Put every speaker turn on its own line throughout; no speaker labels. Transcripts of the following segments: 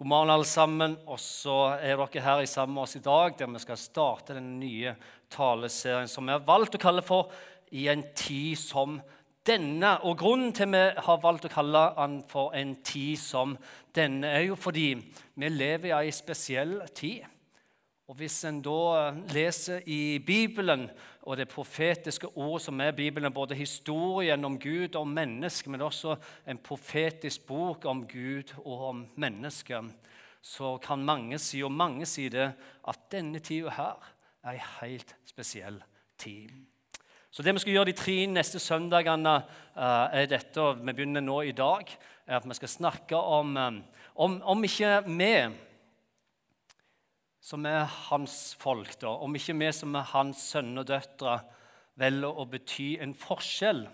God morgen, alle sammen. Og så er dere her sammen med oss i dag, der vi skal starte den nye taleserien som vi har valgt å kalle for 'I en tid som denne'. Og Grunnen til vi har valgt å kalle den for 'En tid som denne', er jo fordi vi lever i en spesiell tid. Og Hvis en da leser i Bibelen og det profetiske ord som er Bibelen, både historien om Gud og om mennesket, men også en profetisk bok om Gud og om mennesket, så kan mange si, og mange si det, at denne tida her er ei helt spesiell tid. Så det vi skal gjøre de tre neste søndagene, eh, er dette, og vi begynner nå i dag, er at vi skal snakke om, eh, om, om ikke vi som er hans folk, da, om ikke vi som er hans sønner og døtre, velger å bety en forskjell,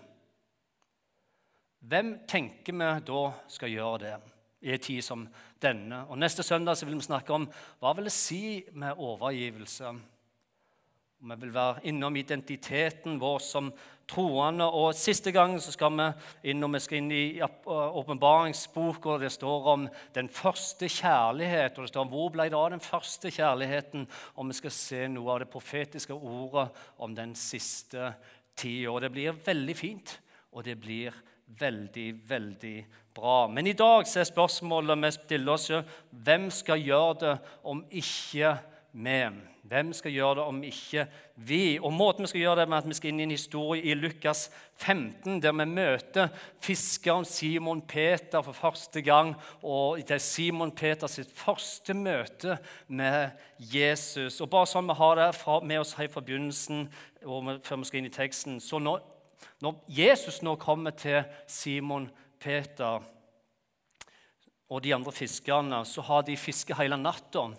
hvem tenker vi da skal gjøre det i en tid som denne? Og Neste søndag vil vi snakke om hva vil det si med overgivelse. Vi vil være innom identiteten vår som troende. Og Siste gang så skal vi inn, vi skal inn i åpenbaringsboka. Det står om den første kjærlighet. og det står om Hvor ble det av den første kjærligheten? Og vi skal se noe av det profetiske ordet om den siste tida. Det blir veldig fint, og det blir veldig, veldig bra. Men i dag så er spørsmålet vi stiller oss hvem skal gjøre det om ikke vi? Hvem skal gjøre det om ikke vi? Og Måten vi skal gjøre det med at vi skal inn i en historie i Lukas 15, der vi møter fiskeren Simon Peter for første gang. Og Det er Simon Peters første møte med Jesus. Og bare sånn vi har det med oss helt fra begynnelsen, og før vi skal inn i teksten så når, når Jesus nå kommer til Simon Peter og de andre fiskerne, så har de fisket hele natta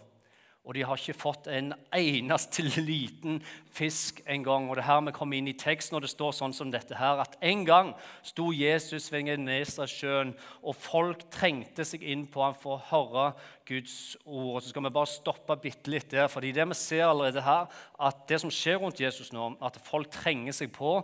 og de har ikke fått en eneste liten fisk en gang. Og det her vi kommer inn i teksten, og det står sånn som dette her, at en gang sto Jesus ved Genesasjøen, og folk trengte seg inn på ham for å høre Guds ord. Og så skal vi bare stoppe bitte litt der, fordi det vi ser allerede her, at det som skjer rundt Jesus nå, at folk trenger seg på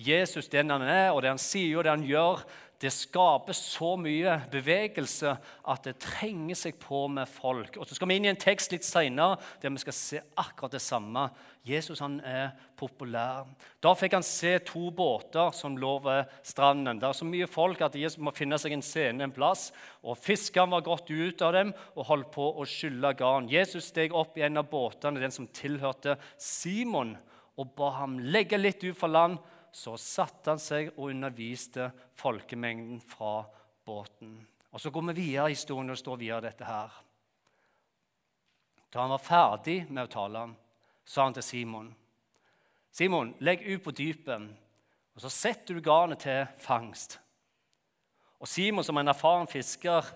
Jesus, den han er, og det han sier og det han gjør, det skaper så mye bevegelse at det trenger seg på med folk. Og Så skal vi inn i en tekst litt senere der vi skal se akkurat det samme. Jesus han er populær. Da fikk han se to båter som lå ved stranden. Det er så mye folk at Jesus må finne seg en scene en plass. og Fiskeren var gått ut av dem og holdt på å skylle garn. Jesus steg opp i en av båtene, den som tilhørte Simon, og ba ham legge litt ut for land så satte han seg og underviste folkemengden fra båten. Og Så går vi videre i historien, og står videre dette her. Da han var ferdig med å tale, sa han til Simon.: Simon, legg ut på dypet, og så setter du garnet til fangst. Og Simon, som en erfaren fisker,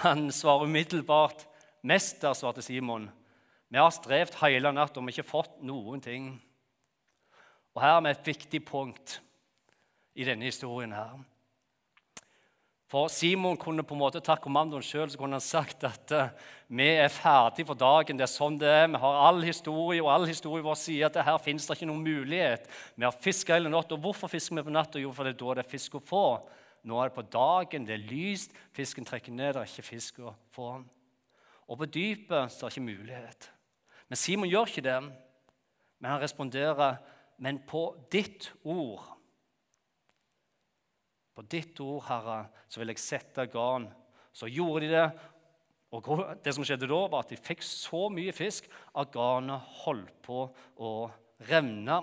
han svarer umiddelbart. Mester, svarte Simon, vi har strevd hele natta og vi har ikke fått noen ting. Og Her har vi et viktig punkt i denne historien. her. For Simon kunne på en måte tatt kommandoen sjøl kunne han sagt at uh, vi er ferdig for dagen. Det er sånn det er. Vi har all historie, og all historie vår sier at her finnes det ikke noen mulighet. Vi har fiska hele natta. Hvorfor fisker vi på natta? Jo, for det er da det er fisk å få. Nå er det på dagen, det er lyst, fisken trekker ned, det er ikke fisk å få. Og på dypet så er det ikke mulighet. Men Simon gjør ikke det. Men han responderer men på ditt ord På ditt ord, Herre, så vil jeg sette garn. Så gjorde de det. Og det som skjedde da, var at de fikk så mye fisk at garnet holdt på å revne.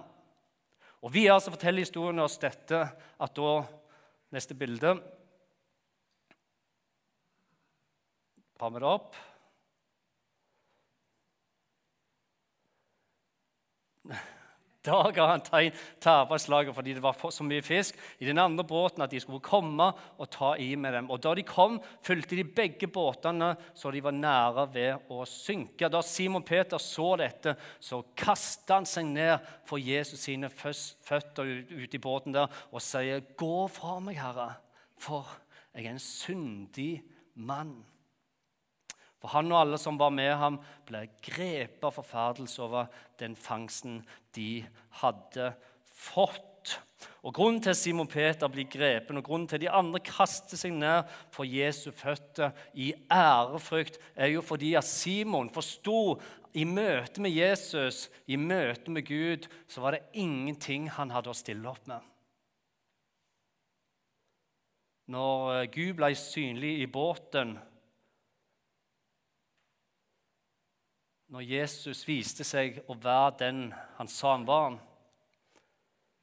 Og vi altså forteller historien oss dette at da Neste bilde. Par med det opp? Da ga han tegn til arbeidslaget fordi det var så mye fisk i den andre båten at de skulle komme og ta i med dem. Og Da de kom, fulgte de begge båtene så de var nære ved å synke. Da Simon Peter så dette, så kastet han seg ned for Jesus sine føtter ute i båten der og sier, 'Gå fra meg, Herre, for jeg er en syndig mann.' For han og alle som var med ham, ble grepet av forferdelse over den fangsten de hadde fått. Og Grunnen til at Simon Peter blir grepen, og grunnen til at de andre kaster seg ned for Jesu føtter i ærefrykt, er jo fordi at Simon forsto i møte med Jesus, i møte med Gud, så var det ingenting han hadde å stille opp med. Når eh, Gud ble synlig i båten, når Jesus viste seg å være den han sa han var,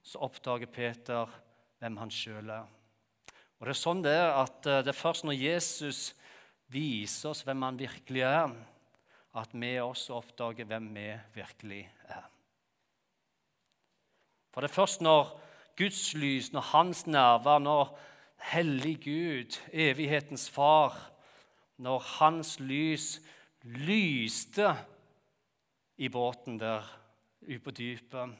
så oppdager Peter hvem han sjøl er. Og Det er sånn det er at eh, det er først når Jesus viser oss hvem han virkelig er, at vi også oppdager hvem vi virkelig er. For det er først når Guds lys, når Hans nærvær, når hellig Gud, evighetens Far, når Hans lys lyste i båten der ute på dypet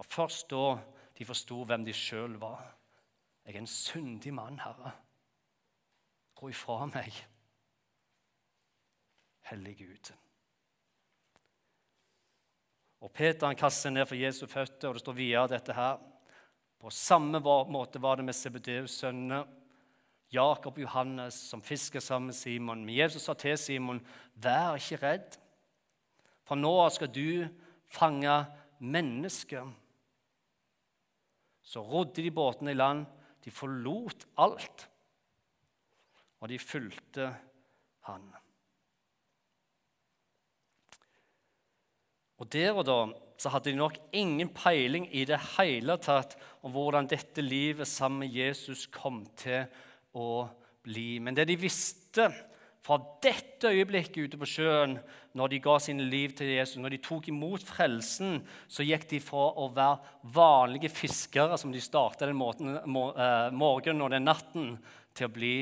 og Først da de forsto hvem de sjøl var. Jeg er en syndig mann, Herre. Gå ifra meg, hellige Gud. Og Peter han kaster seg ned for Jesu føtter, og det står videre dette her. På samme måte var det med Sebedeus' sønner, Jakob og Johannes, som fisker sammen med Simon. Men Jesus sa til Simon, 'Vær ikke redd, for nå skal du fange mennesker.' Så rodde de båtene i land. De forlot alt, og de fulgte han. Og Der og da så hadde de nok ingen peiling i det hele tatt om hvordan dette livet sammen med Jesus kom til å bli. Men det de visste, fra dette øyeblikket ute på sjøen, når de ga sine liv til Jesus, når de tok imot frelsen, så gikk de fra å være vanlige fiskere, som de starta den eh, morgenen og den natten, til å bli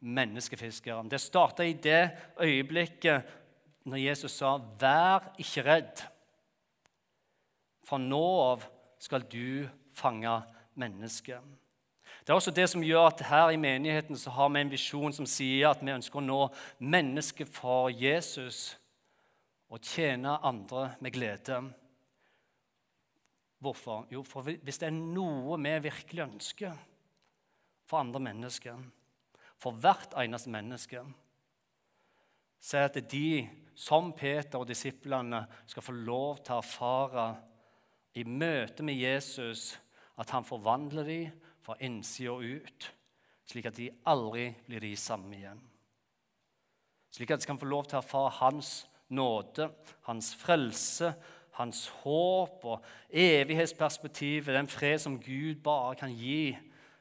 menneskefiskere. Det starta i det øyeblikket når Jesus sa, 'Vær ikke redd'. Fra nå av skal du fange mennesker. Det er også det som gjør at her i menigheten så har vi en visjon som sier at vi ønsker å nå mennesket for Jesus og tjene andre med glede. Hvorfor? Jo, for hvis det er noe vi virkelig ønsker for andre mennesker, for hvert eneste menneske, så er det at de, som Peter og disiplene, skal få lov til å erfare i møte med Jesus at han forvandler dem fra innsida og ut, slik at de aldri blir de samme igjen. Slik at de kan få lov til å erfare Hans nåde, Hans frelse, Hans håp og evighetsperspektivet, den fred som Gud bare kan gi.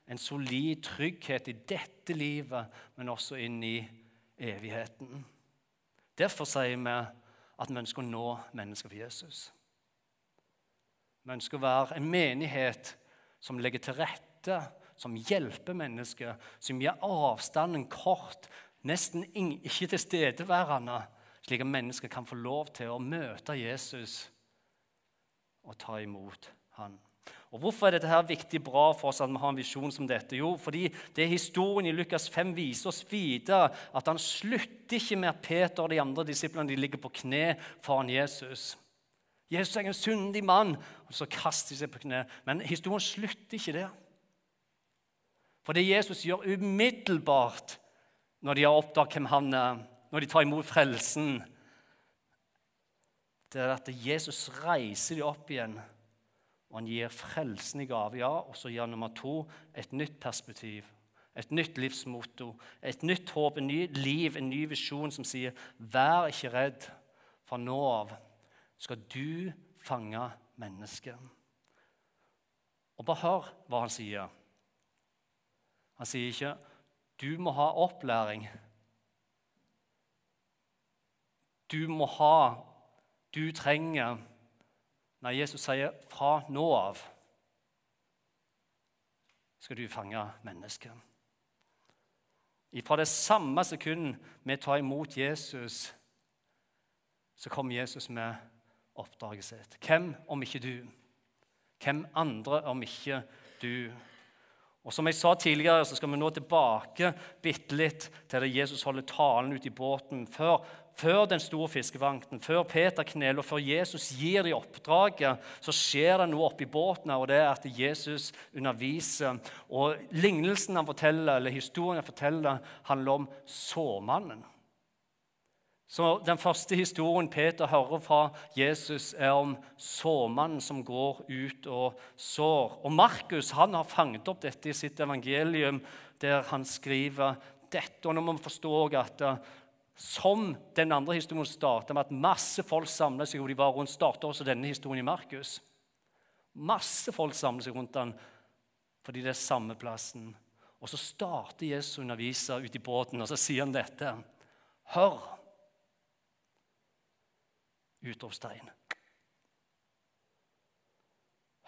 En solid trygghet i dette livet, men også inn i evigheten. Derfor sier vi at vi ønsker å nå mennesker for Jesus. Vi ønsker å være en menighet som legger til rette støtte, som hjelper mennesker, som gjør avstanden kort, nesten ikke tilstedeværende, slik at mennesker kan få lov til å møte Jesus og ta imot han. Og Hvorfor er dette her viktig bra for oss at vi har en visjon som dette? Jo, fordi det historien i Lukas 5 viser oss videre at han slutter ikke med at Peter og de andre disiplene de ligger på kne foran Jesus. Jesus er en syndig mann, og så kaster de seg på kne. Men historien slutter ikke der. For det Jesus gjør umiddelbart når de har oppdaget hvem han er, når de tar imot frelsen, det er at Jesus reiser dem opp igjen, og han gir frelsen i gave. Ja, og så gir nummer to et nytt perspektiv, et nytt livsmotto, et nytt håp, en ny liv, en ny visjon som sier, 'Vær ikke redd, fra nå av skal du fange mennesket'. Og bare hør hva han sier. Han sier ikke 'du må ha opplæring'. Du må ha, du trenger Nei, Jesus sier 'fra nå av skal du fange mennesket. Fra det samme sekund vi tar imot Jesus, så kommer Jesus med oppdraget sitt. Hvem om ikke du? Hvem andre om ikke du? Og som jeg sa tidligere, så skal vi nå tilbake bitte litt til det Jesus holder talen ute i båten. Før, før den store fiskevangten, før Peter kneler, og før Jesus gir dem oppdraget, så skjer det noe oppi båten, og det er at Jesus underviser. Og lignelsen han forteller, eller historien han forteller, handler om såmannen. Så Den første historien Peter hører fra Jesus, er om såmannen som går ut og sår. Og Markus han har fanget opp dette i sitt evangelium, der han skriver dette. Og nå må vi forstå at eh, som den andre historien starta med at masse folk samlet seg, og de var rundt, starta også denne historien i Markus. Masse folk samlet seg rundt den fordi det er samme plassen. Og så starter Jesus å undervise ute i båten, og så sier han dette. Hør! Utropstegn.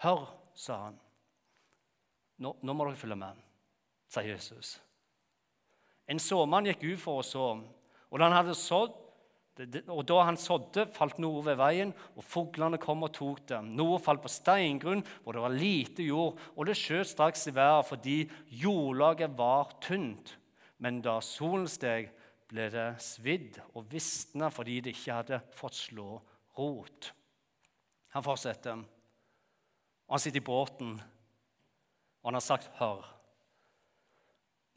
Hør, sa han. Nå, nå, må dere følge med, sa Jesus. En såmann gikk ut for å så, og da han hadde sådd, og da han sådde, falt noe ved veien, og fuglene kom og tok det. Noe falt på steingrunn, hvor det var lite jord, og det skjøt straks i været fordi jordlaget var tynt. Men da solen steg, ble det svidd og visna fordi det ikke hadde fått slå rot. Han fortsetter. Han sitter i båten, og han har sagt 'hør'.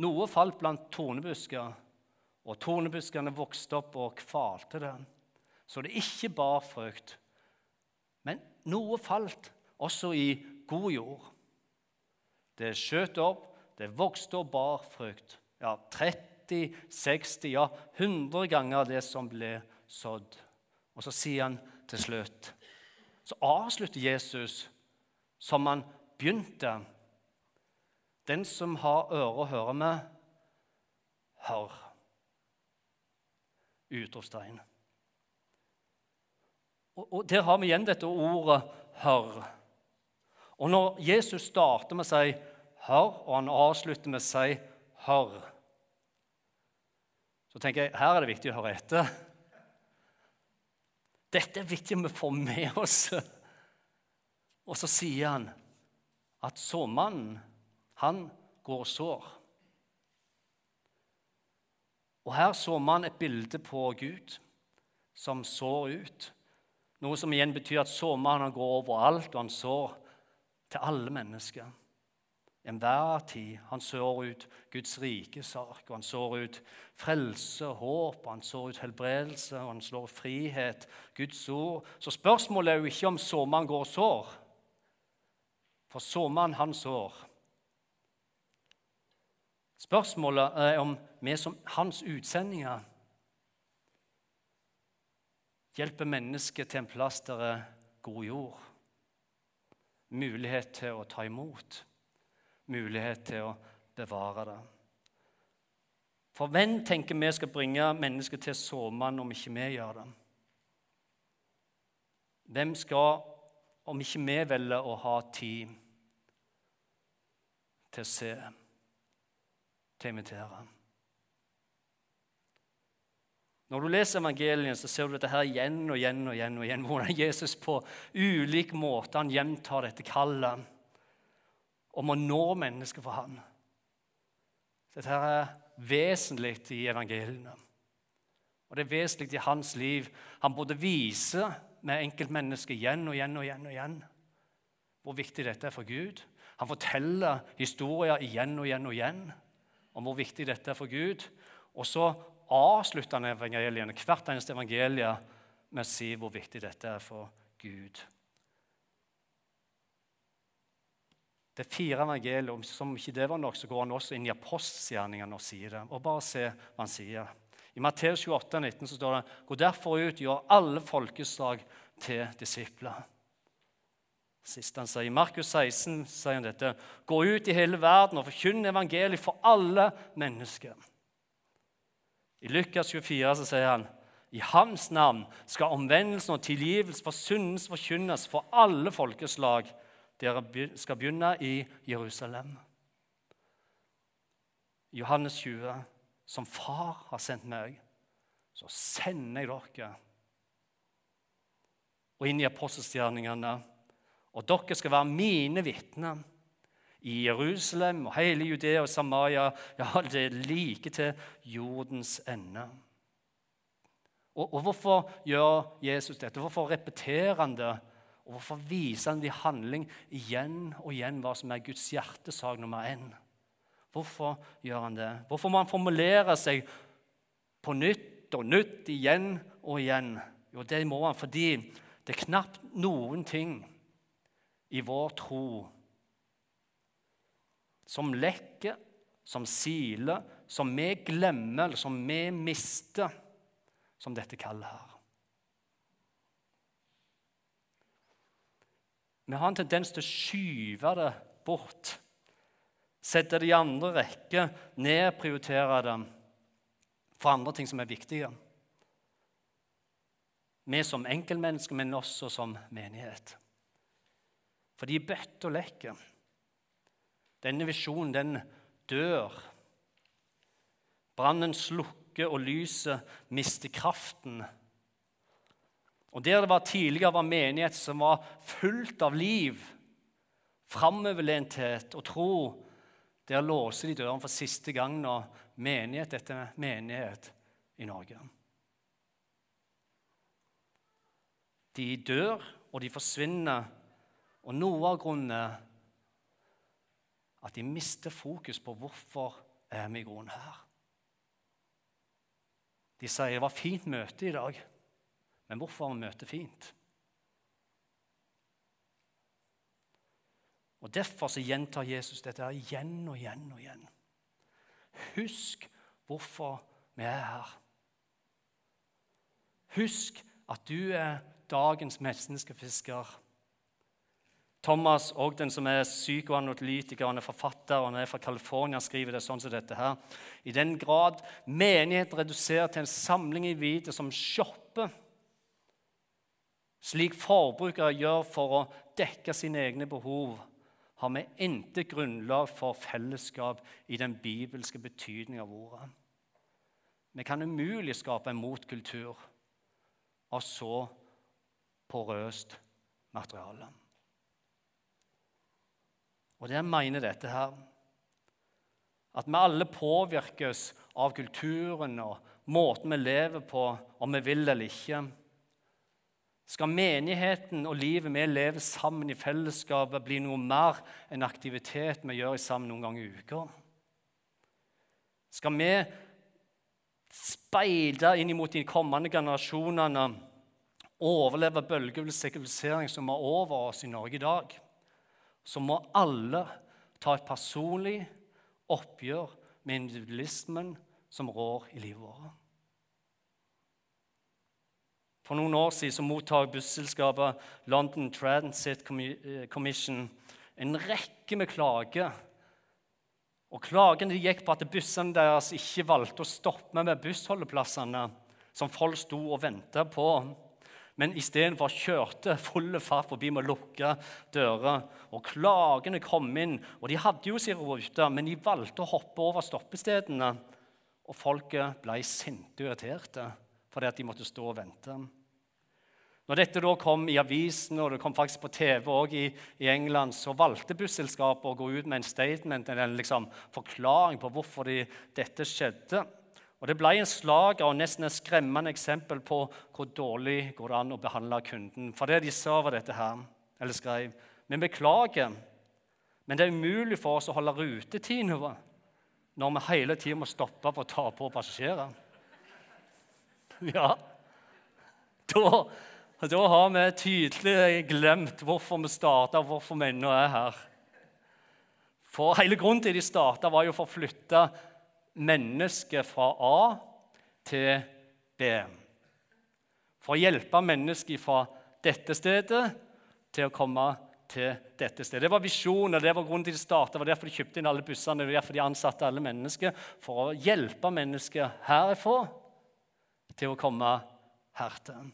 Noe falt blant tornebusker, og tornebuskene vokste opp og kvalte det, så det ikke bar frukt. Men noe falt også i god jord. Det skjøt opp, det vokste og bar frukt. Ja, 30 50, 60, ja 100 ganger det som ble sådd. Og så sier han til slutt Så avslutter Jesus som han begynte. Den som har øre å høre med, hør. Utropstegn. Og, og Der har vi igjen dette ordet 'hør'. Og når Jesus starter med å si 'hør', og han avslutter med å si 'hør', så tenker jeg her er det viktig å høre etter. Dette er viktig vi får med oss. Og så sier han at såmannen, han går og sår. Og her så man et bilde på Gud som sår ut. Noe som igjen betyr at såmannen går overalt, og han sår til alle mennesker enhver tid. Han sår ut Guds rike sak, og han sår ut frelse, håp, han sår ut helbredelse, og han slår frihet, Guds ord. Så spørsmålet er jo ikke om såmannen går og sår, for såmannen, han sår. Spørsmålet er om vi som hans utsendinger hjelper mennesket til en plass der er god jord, mulighet til å ta imot mulighet til å bevare det. For hvem tenker vi skal bringe mennesker til såmann om ikke vi gjør det? Hvem skal, om ikke vi velger å ha tid til å se, til å invitere? Når du leser evangelien, så ser du dette her igjen og igjen og igjen. og igjen, Hvordan Jesus på ulik måte han gjentar dette kallet om å nå mennesker for Han. Dette er vesentlig i evangeliene. Og det er vesentlig i hans liv. Han både viser med enkeltmennesket igjen og igjen og igjen og igjen hvor viktig dette er for Gud. Han forteller historier igjen og igjen og igjen om hvor viktig dette er for Gud. Og så avslutter han evangeliene, hvert eneste evangelie med å si hvor viktig dette er for Gud. Det er fire evangelier. Som ikke det var nok, så går han også inn i apostelgjerningene og sier det. Og bare se hva han sier. I Matteus 28, 19 så står det Gå derfor ut, gjør alle folkeslag til disipler. Sist han sier, I Markus 16 sier han dette. Gå ut i hele verden og forkynn evangeliet for alle mennesker. I Lukas 24 så sier han i hans navn skal omvendelsen og tilgivelse for syndens forkynnes for alle folkeslag dere skal begynne i Jerusalem. Johannes 20. Som far har sendt meg, så sender jeg dere. Og inn i apostelstjerningene. Og dere skal være mine vitner i Jerusalem og hele Judea og Samaria, ja, det er like til jordens ende. Og, og hvorfor gjør Jesus dette? Hvorfor repeterer han det? Og hvorfor viser han i handling igjen og igjen hva som er Guds hjertesak nummer én? Hvorfor gjør han det? Hvorfor må han formulere seg på nytt og nytt igjen og igjen? Jo, det må han fordi det er knapt noen ting i vår tro som lekker, som siler, som vi glemmer, eller som vi mister, som dette kallet her. Vi har en tendens til å skyve det bort. Sette det i andre rekke, nedprioritere det for andre ting som er viktige. Vi som enkeltmennesker, men også som menighet. For de bøtter og lekker. Denne visjonen, den dør. Brannen slukker, og lyset mister kraften. Og Der det var tidligere var menighet som var fullt av liv, framoverlenthet og tro, der låser de døren for siste gang nå menighet etter menighet i Norge. De dør, og de forsvinner, og noe av grunnen er at de mister fokus på hvorfor er vi i grunnen her. De sier det var fint møte i dag, men hvorfor var møtet fint? Og Derfor så gjentar Jesus dette igjen og igjen og igjen. Husk hvorfor vi er her. Husk at du er dagens menneskefisker. Thomas, og den som er psykoanalytiker og er forfatter og er fra California, skriver det sånn som dette her. I den grad menigheten reduserer til en samling i hvite som shopper, slik forbrukere gjør for å dekke sine egne behov, har vi intet grunnlag for fellesskap i den bibelske betydning av ordet. Vi kan umulig skape en motkultur av så porøst materiale. Og det jeg mener dette her. At vi alle påvirkes av kulturen og måten vi lever på, om vi vil eller ikke. Skal menigheten og livet vi lever sammen i fellesskapet, bli noe mer enn aktivitet vi gjør sammen noen ganger i uka? Skal vi speide inn mot de kommende generasjonene overleve bølgefull sekularisering som er over oss i Norge i dag? så må alle ta et personlig oppgjør med individualismen som rår i livet vårt. For noen år siden så mottok busselskapet London Transit eh, Commission en rekke med klager. Og Klagene gikk på at bussene deres ikke valgte å stoppe med bussholdeplassene som folk sto og venta på men istedenfor kjørte full fart forbi med lukka dører. Og klagene kom inn, og de hadde jo sin rute, men de valgte å hoppe over stoppestedene. Og folket ble sinte og irriterte fordi at de måtte stå og vente. Når dette da kom i avisen, og det kom faktisk på TV også i, i England, så valgte busselskapet å gå ut med en statement, en liksom, forklaring på hvorfor de, dette skjedde. Og Det ble en slag og nesten et skremmende eksempel på hvor dårlig går det an å behandle kunden. For det de sa, var dette her, eller skrev Vi beklager, men det er umulig for oss å holde rutetiden når vi hele tiden må stoppe for å ta på passasjerer. Ja, da, da har vi tydelig glemt hvorfor vi starta, og hvorfor vi ennå er her. For Hele grunnen til de starta, var jo for å flytte mennesket fra A til B. For å hjelpe mennesket fra dette stedet til å komme til dette stedet. Det var visjonen, det var grunnen til de startet. Det var derfor de kjøpte inn alle bussene, det derfor de ansatte alle mennesker. For å hjelpe mennesket herifra til å komme hertil.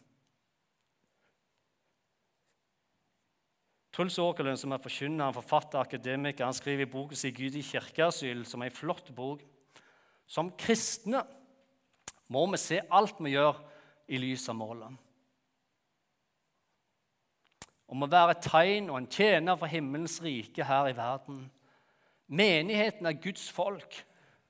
Truls Åkerlund, som er forkynner, forfatter, akademiker, han skriver i boken sin 'Gud i kirkeasyl', som er en flott bok. Som kristne må vi se alt vi gjør, i lys av målet. Om å være et tegn og en tjener for himmelens rike her i verden. Menigheten er Guds folk,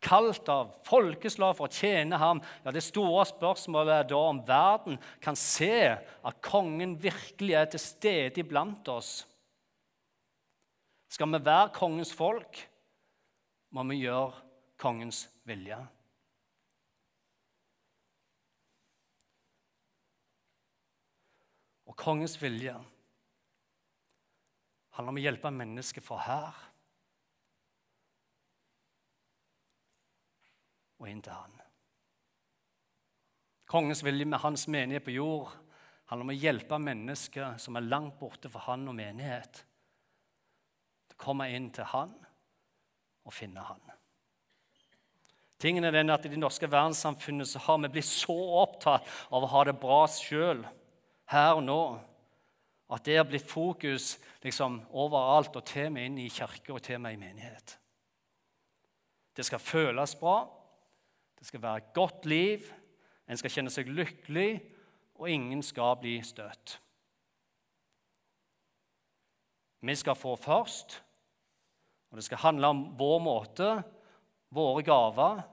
kalt av folkeslag for å tjene ham. Ja, Det store spørsmålet er da om verden kan se at kongen virkelig er til stede iblant oss. Skal vi være kongens folk, må vi gjøre kongens vilje. Og kongens vilje handler om å hjelpe mennesker fra her og inn til han. Kongens vilje med hans menighet på jord handler om å hjelpe mennesker som er langt borte fra han og menighet, komme inn til han og finne han. Tingen er den at I det norske verdenssamfunnet så har vi blitt så opptatt av å ha det bra sjøl her og nå at det har blitt fokus liksom, overalt, og til og inn i kirke og til og i menighet. Det skal føles bra, det skal være et godt liv, en skal kjenne seg lykkelig, og ingen skal bli støtt. Vi skal få først, og det skal handle om vår måte, våre gaver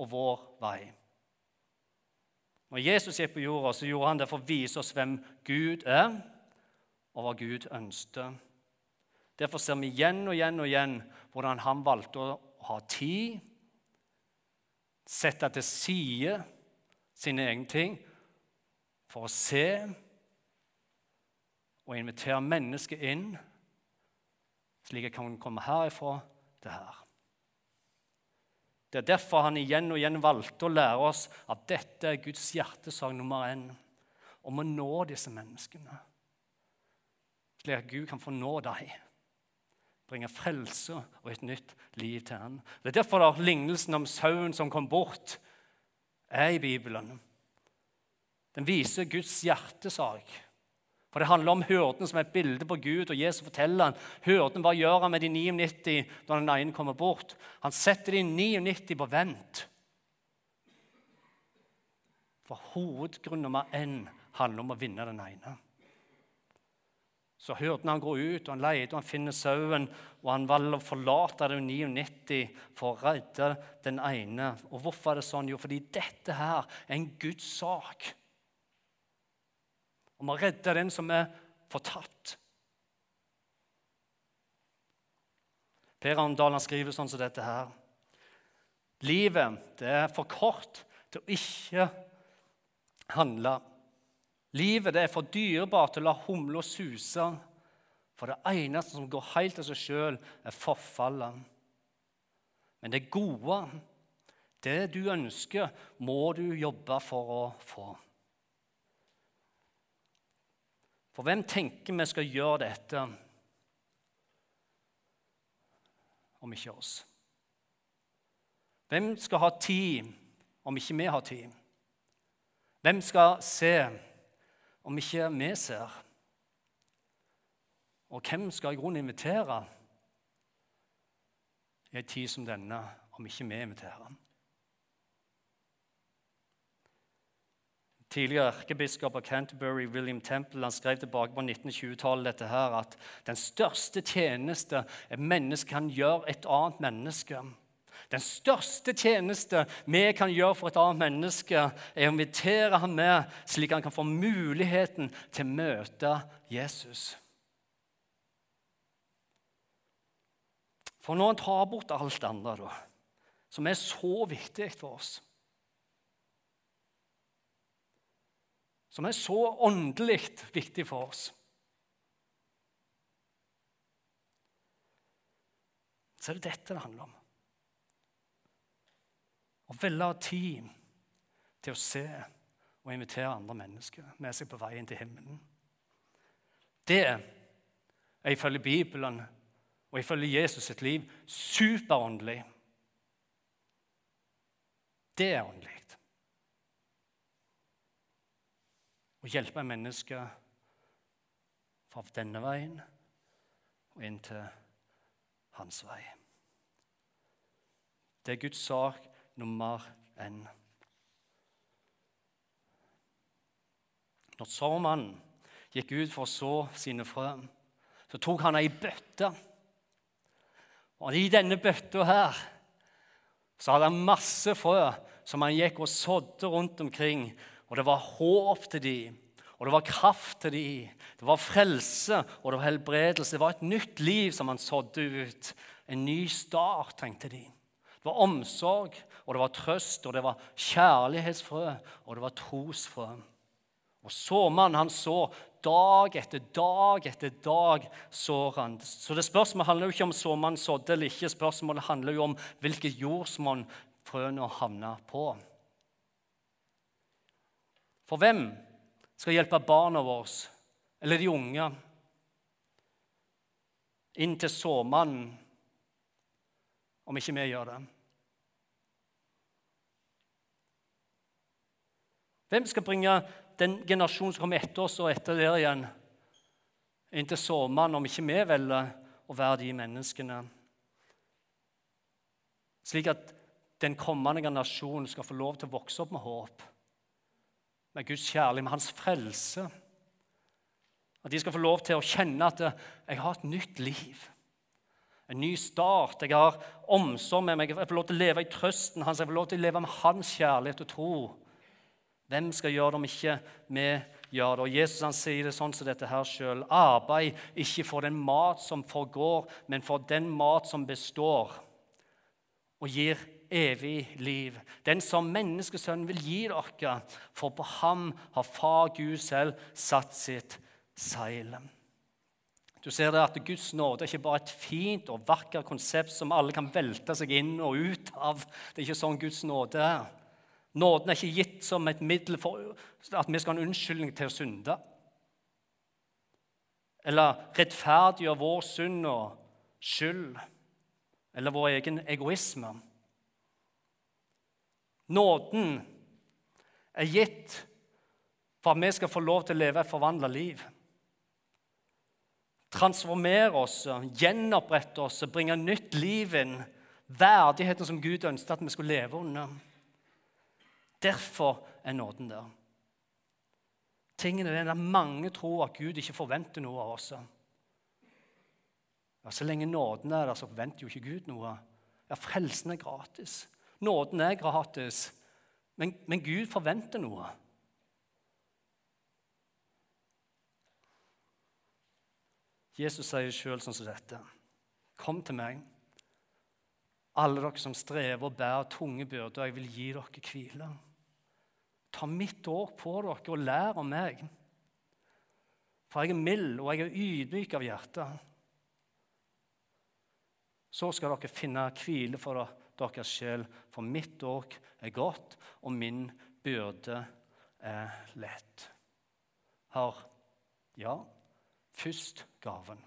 og vår vei. Når Jesus gikk på jorda, så gjorde han det for å vise oss hvem Gud er, og hva Gud ønsket. Derfor ser vi igjen og igjen og igjen hvordan han valgte å ha tid sette til side sine egne ting for å se og invitere mennesket inn, slik jeg kan komme herifra til her. Det er derfor han igjen og igjen valgte å lære oss at dette er Guds hjertesak nummer én. Om å nå disse menneskene, slik at Gud kan få nå dem bringe frelse og et nytt liv til ham. Det er derfor da lignelsen om sauen som kom bort, er i Bibelen. Den viser Guds hjertesak. For Det handler om hyrden som er et bilde på Gud, og Jesus forteller han, hyrden hva gjør han med de 99 når den ene kommer bort. Han setter de 99 på vent. For hovedgrunn nummer én handler om å vinne den ene. Så hyrden han går ut og han leter og han finner sauen, og han velger å forlate det 99 for å redde den ene. Og Hvorfor er det sånn? Jo, fordi dette her er en Guds sak. Om å redde den som er fortapt. Per Arendal skriver sånn som dette her. Livet det er for kort til å ikke handle Livet det er for dyrebart til å la humla suse. For det eneste som går helt av seg sjøl, er forfallet. Men det gode, det du ønsker, må du jobbe for å få. For hvem tenker vi skal gjøre dette, om ikke oss? Hvem skal ha tid om ikke vi har tid? Hvem skal se om ikke vi ser? Og hvem skal i grunnen invitere i en tid som denne, om ikke vi inviterer? Tidligere erkebiskop av Canterbury, William Temple, han skrev tilbake på 1920-tallet dette her, at den største tjeneste et menneske kan gjøre et annet menneske, den største tjeneste vi kan gjøre for et annet menneske, er å invitere ham med, slik han kan få muligheten til å møte Jesus. For når han tar bort alt det andre, da, som er så viktig for oss Som er så åndelig viktig for oss Så er det dette det handler om. Å velge tid til å se og invitere andre mennesker med seg på veien til himmelen. Det er ifølge Bibelen og ifølge Jesus sitt liv superåndelig. Det er åndelig. Å hjelpe mennesker fra denne veien og inn til hans vei. Det er Guds sak nummer én. Når sårmannen gikk ut for å så sine frø, så tok han ei bøtte. Og i denne bøtta her så hadde han masse frø som han gikk og sådde rundt omkring. Og det var håp til dem, og det var kraft til dem. Det var frelse, og det var helbredelse. Det var et nytt liv som han sådde ut. En ny start, tenkte de. Det var omsorg, og det var trøst, og det var kjærlighetsfrø, og det var trosfrø. Og såmannen, han så dag etter dag etter dag sår han. Så det Spørsmålet handler jo ikke om såmannen sådde eller ikke. Spørsmålet handler jo om hvilket jordsmonn frøene havna på. For hvem skal hjelpe barna våre eller de unge inn til såmannen om ikke vi gjør det? Hvem skal bringe den generasjonen som kommer etter oss og etter der igjen, inn til såmannen, om ikke vi velger å være de menneskene? Slik at den kommende generasjonen skal få lov til å vokse opp med håp, med Guds kjærlighet, med hans frelse. At de skal få lov til å kjenne at 'jeg har et nytt liv'. En ny start. Jeg har omsorg med meg. Jeg får lov til å leve i trøsten hans. Jeg får lov til å leve med hans kjærlighet og tro. Hvem skal gjøre det om ikke vi gjør det? Og Jesus han sier det sånn som dette her sjøl. Arbeid ikke for den mat som forgår, men for den mat som består og gir evig liv. Den som menneskesønnen vil gi dere, for på ham har Far Gud selv satt sitt seil. Du ser det at Guds nåde er ikke bare et fint og vakkert konsept som alle kan velte seg inn og ut av. Det er ikke sånn Guds nåde er. Nåden er ikke gitt som et middel for at vi skal ha en unnskyldning til å synde. Eller rettferdiggjøre vår synd og skyld eller vår egen egoisme. Nåden er gitt for at vi skal få lov til å leve et forvandla liv. Transformere oss, gjenopprette oss, bringe nytt liv inn. Verdigheten som Gud ønsket at vi skulle leve under. Derfor er nåden der. Tingene er der Mange tror at Gud ikke forventer noe av oss. Ja, Så lenge nåden er der, så forventer jo ikke Gud noe. Ja, Frelsen er gratis. Nåden er gratis. Men, men Gud forventer noe. Jesus sier sjøl sånn som dette. Kom til meg, alle dere som strever og bærer tunge byrder, jeg vil gi dere hvile. Ta mitt år på dere og lær om meg. For jeg er mild, og jeg er ydmyk av hjerte. Så skal dere finne hvile for deres sjel, for mitt åk er godt, og min byrde er lett. Hør, ja, først gaven.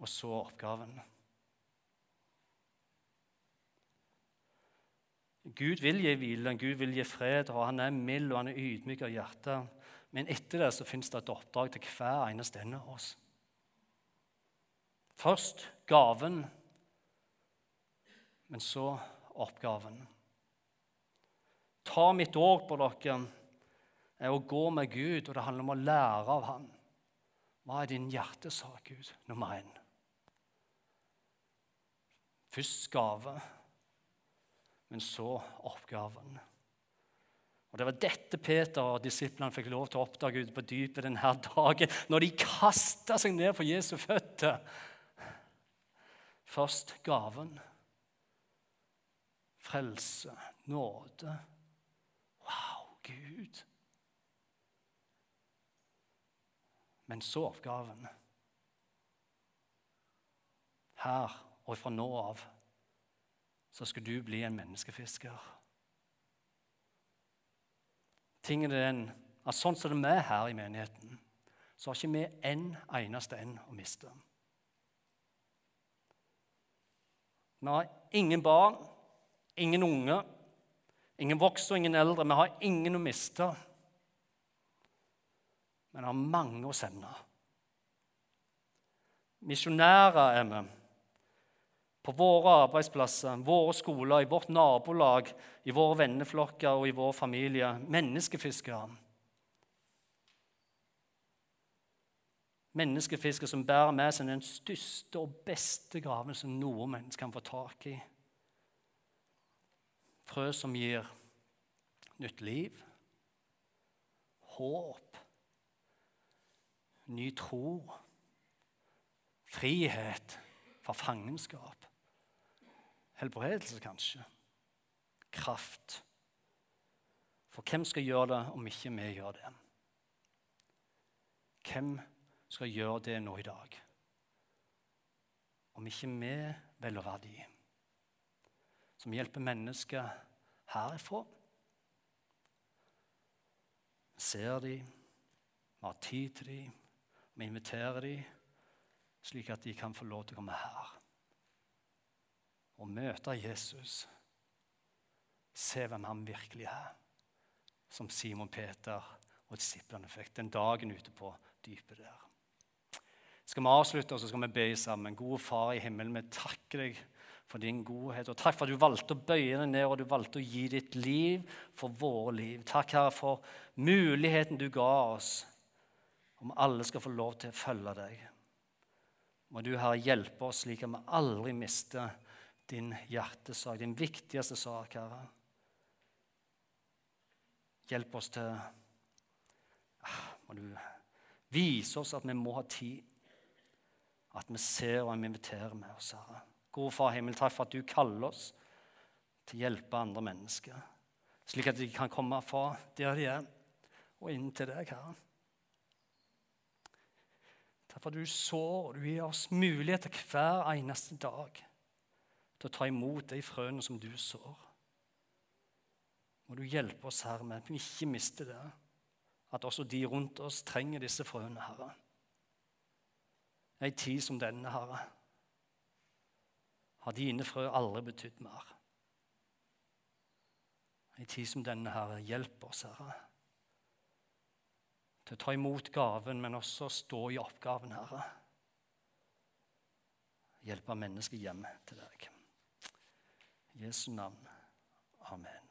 Og så oppgaven. Gud vil gi hvile, Gud vil gi fred, og han er mild og han er ydmyk av hjerte. Men etter det så fins det et oppdrag til hver eneste en av oss. Først gaven, men så oppgaven. Ta mitt år på dere er å gå med Gud, og det handler om å lære av Han. Hva er din hjertesak, Gud? Nummer én. Først gave men så oppgaven. Og Det var dette Peter og disiplene fikk lov til å oppdage ute på dypet denne dagen, når de kasta seg ned på Jesu føtter. Først gaven. Frelse, nåde. Wow, Gud. Men så oppgaven. Her og fra nå av så skal du bli en menneskefisker. Tingen er den at sånn som det er her i menigheten, så har ikke vi en eneste en å miste. Vi har ingen barn, ingen unge, ingen voksne og ingen eldre. Vi har ingen å miste. Men har mange å sende. Misjonærer er vi på våre arbeidsplasser, våre skoler, i vårt nabolag, i våre venneflokker og i vår familie. Menneskefiskere. Menneskefisker som bærer med seg den største og beste graven som noe menneske kan få tak i. Frø som gir nytt liv, håp, ny tro, frihet fra fangenskap, helbredelse kanskje, kraft. For hvem skal gjøre det om ikke vi gjør det? Hvem skal gjøre det nå i dag? Om ikke vi velger verdi, som hjelper mennesker herifra. Vi ser dem, vi har tid til dem, vi inviterer dem, slik at de kan få lov til å komme her og møte Jesus. Se hvem han virkelig er som Simon Peter og disiplene fikk den dagen ute på dypet der. Skal vi avslutte, og så skal vi be sammen. Gode Far i himmelen, vi takker deg for din godhet. Og takk for at du valgte å bøye deg ned og du valgte å gi ditt liv for våre liv. Takk, Herre, for muligheten du ga oss om alle skal få lov til å følge deg. Må du, Herre, hjelpe oss slik at vi aldri mister din hjertesak, din viktigste sak, Herre. Hjelp oss til ah, Må du vise oss at vi må ha tid. At vi ser og vi inviterer med oss, Herre. Gode Far himmel, takk for at du kaller oss til å hjelpe andre mennesker. Slik at de kan komme fra der de er, og inn til deg, Herre. Takk for at du sår og du gir oss muligheter hver eneste dag til å ta imot de frøene som du sår. Må du hjelpe oss, Herre, med at vi ikke mister det. At også de rundt oss trenger disse frøene, Herre. I tid som denne, Herre, har dine frø aldri betydd mer. I tid som denne, Herre, hjelp oss, Herre, til å ta imot gaven, men også stå i oppgaven, Herre. Hjelpe mennesket hjem til deg. I Jesu navn. Amen.